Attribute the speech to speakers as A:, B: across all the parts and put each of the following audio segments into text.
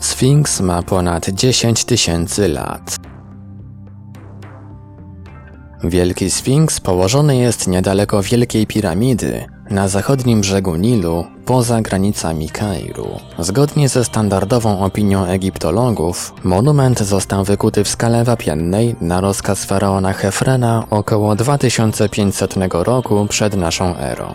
A: Sfinks ma ponad 10 tysięcy lat. Wielki Sfinks położony jest niedaleko Wielkiej Piramidy, na zachodnim brzegu Nilu, poza granicami Kairu. Zgodnie ze standardową opinią egiptologów, monument został wykuty w skale wapiennej na rozkaz faraona Hefrena około 2500 roku przed naszą erą.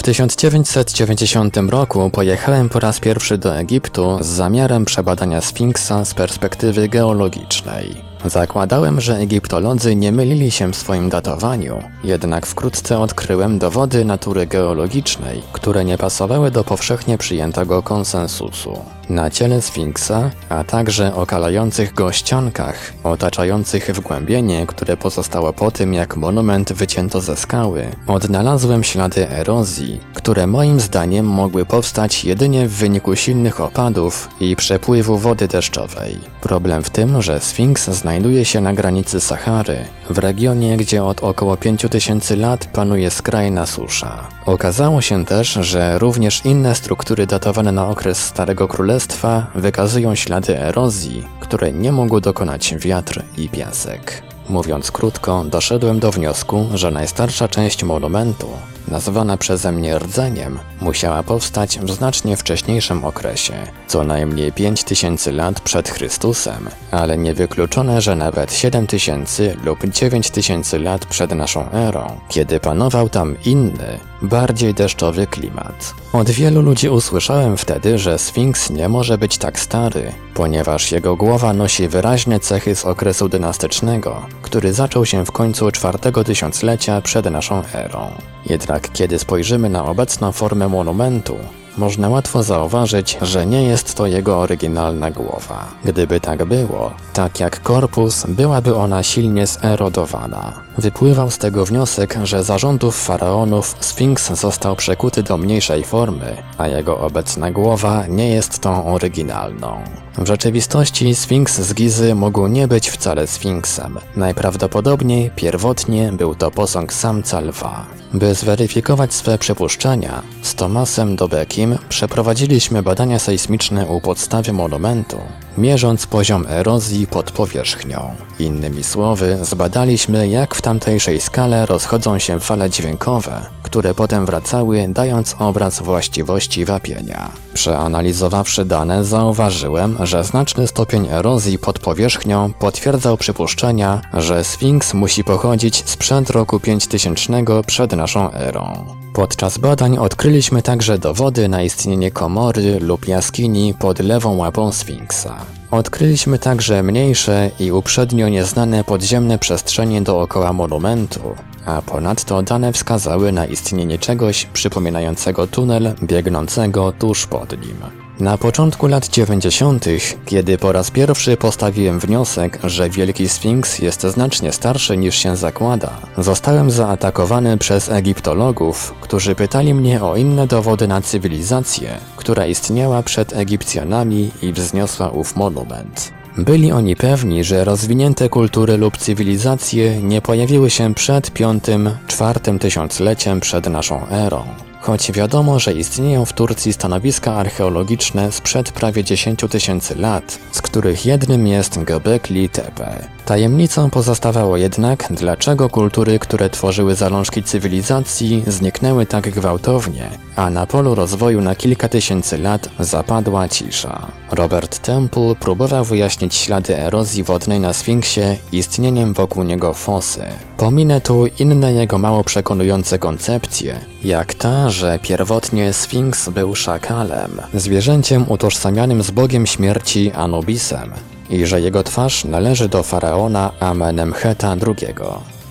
A: W 1990 roku pojechałem po raz pierwszy do Egiptu z zamiarem przebadania Sfinksa z perspektywy geologicznej. Zakładałem, że egiptolodzy nie mylili się w swoim datowaniu, jednak wkrótce odkryłem dowody natury geologicznej, które nie pasowały do powszechnie przyjętego konsensusu. Na ciele Sfinksa, a także okalających go ściankach, otaczających wgłębienie, które pozostało po tym, jak monument wycięto ze skały, odnalazłem ślady erozji, które moim zdaniem mogły powstać jedynie w wyniku silnych opadów i przepływu wody deszczowej. Problem w tym, że Sfinks znajduje się na granicy Sahary, w regionie, gdzie od około 5000 lat panuje skrajna susza. Okazało się też, że również inne struktury datowane na okres Starego Królestwa wykazują ślady erozji, które nie mógł dokonać wiatr i piasek. Mówiąc krótko, doszedłem do wniosku, że najstarsza część monumentu, nazwana przeze mnie rdzeniem, musiała powstać w znacznie wcześniejszym okresie, co najmniej 5000 lat przed Chrystusem, ale niewykluczone, że nawet 7000 lub 9000 lat przed naszą erą, kiedy panował tam inny, bardziej deszczowy klimat. Od wielu ludzi usłyszałem wtedy, że Sfinks nie może być tak stary, ponieważ jego głowa nosi wyraźne cechy z okresu dynastycznego, który zaczął się w końcu czwartego tysiąclecia przed naszą erą. Jednak kiedy spojrzymy na obecną formę monumentu, można łatwo zauważyć, że nie jest to jego oryginalna głowa. Gdyby tak było, tak jak korpus, byłaby ona silnie zerodowana. Wypływał z tego wniosek, że zarządów faraonów Sfinks został przekuty do mniejszej formy, a jego obecna głowa nie jest tą oryginalną. W rzeczywistości Sfinks z Gizy mógł nie być wcale Sfinksem. Najprawdopodobniej pierwotnie był to posąg samca lwa. By zweryfikować swe przypuszczenia, z Tomasem Dobekim przeprowadziliśmy badania sejsmiczne u podstawy monumentu, mierząc poziom erozji pod powierzchnią. Innymi słowy, zbadaliśmy jak w tamtejszej skale rozchodzą się fale dźwiękowe, które potem wracały, dając obraz właściwości wapienia. Przeanalizowawszy dane, zauważyłem, że znaczny stopień erozji pod powierzchnią potwierdzał przypuszczenia, że Sfinks musi pochodzić sprzed roku 5000 przed naszą erą. Podczas badań odkryliśmy także dowody na istnienie komory lub jaskini pod lewą łapą Sfinksa. Odkryliśmy także mniejsze i uprzednio nieznane podziemne przestrzenie dookoła monumentu, a ponadto dane wskazały na istnienie czegoś przypominającego tunel biegnącego tuż pod nim. Na początku lat 90., kiedy po raz pierwszy postawiłem wniosek, że Wielki Sfinks jest znacznie starszy niż się zakłada, zostałem zaatakowany przez egiptologów, którzy pytali mnie o inne dowody na cywilizację, która istniała przed Egipcjanami i wzniosła ów monument. Byli oni pewni, że rozwinięte kultury lub cywilizacje nie pojawiły się przed V-IV tysiącleciem przed naszą erą choć wiadomo, że istnieją w Turcji stanowiska archeologiczne sprzed prawie 10 tysięcy lat, z których jednym jest Göbekli Tepe. Tajemnicą pozostawało jednak, dlaczego kultury, które tworzyły zalążki cywilizacji, zniknęły tak gwałtownie, a na polu rozwoju na kilka tysięcy lat zapadła cisza. Robert Temple próbował wyjaśnić ślady erozji wodnej na Sfinksie istnieniem wokół niego fosy. Pominę tu inne jego mało przekonujące koncepcje, jak ta, że pierwotnie Sfinks był szakalem, zwierzęciem utożsamianym z bogiem śmierci Anubisem i że jego twarz należy do faraona Amenemheta II.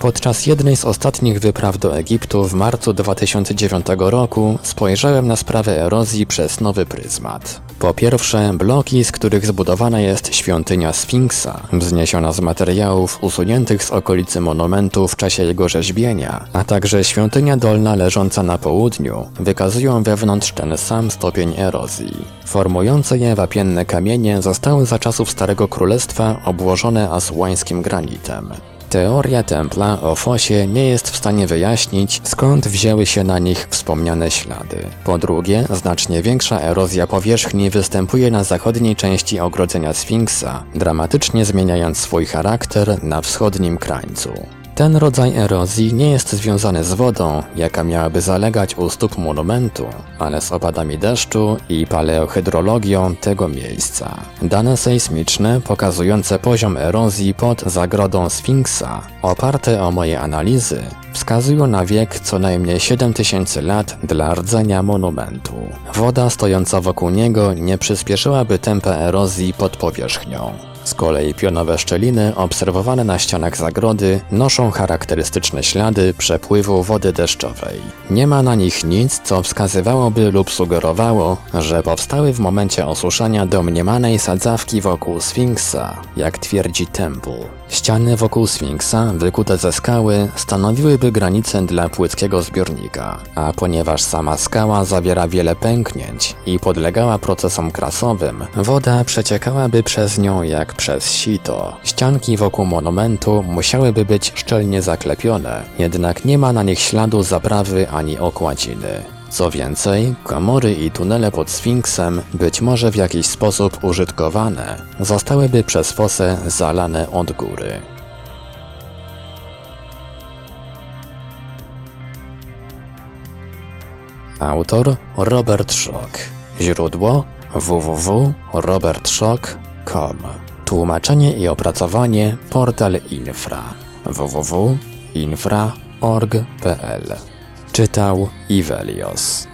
A: Podczas jednej z ostatnich wypraw do Egiptu w marcu 2009 roku spojrzałem na sprawę erozji przez nowy pryzmat. Po pierwsze, bloki, z których zbudowana jest świątynia Sfinksa, wzniesiona z materiałów usuniętych z okolicy monumentu w czasie jego rzeźbienia, a także świątynia dolna leżąca na południu, wykazują wewnątrz ten sam stopień erozji. Formujące je wapienne kamienie zostały za czasów Starego Królestwa obłożone asłańskim granitem. Teoria Templa o fosie nie jest w stanie wyjaśnić, skąd wzięły się na nich wspomniane ślady. Po drugie, znacznie większa erozja powierzchni występuje na zachodniej części ogrodzenia Sfinksa, dramatycznie zmieniając swój charakter na wschodnim krańcu. Ten rodzaj erozji nie jest związany z wodą, jaka miałaby zalegać u stóp monumentu, ale z opadami deszczu i paleohydrologią tego miejsca. Dane sejsmiczne pokazujące poziom erozji pod zagrodą Sfinksa, oparte o moje analizy, wskazują na wiek co najmniej 7000 lat dla rdzenia monumentu. Woda stojąca wokół niego nie przyspieszyłaby tempa erozji pod powierzchnią. Z kolei pionowe szczeliny obserwowane na ścianach zagrody noszą charakterystyczne ślady przepływu wody deszczowej. Nie ma na nich nic, co wskazywałoby lub sugerowało, że powstały w momencie osuszania domniemanej sadzawki wokół Sfinksa, jak twierdzi Temple. Ściany wokół Sfinksa, wykute ze skały, stanowiłyby granicę dla płytkiego zbiornika, a ponieważ sama skała zawiera wiele pęknięć i podlegała procesom krasowym, woda przeciekałaby przez nią jak przez sito. Ścianki wokół monumentu musiałyby być szczelnie zaklepione, jednak nie ma na nich śladu zaprawy ani okładziny. Co więcej, komory i tunele pod Sfinksem, być może w jakiś sposób użytkowane, zostałyby przez fosę zalane od góry. Autor Robert Schock. Źródło www.robertschock.com Tłumaczenie i opracowanie portal Infra www.infra.org.pl Czytał Ivelios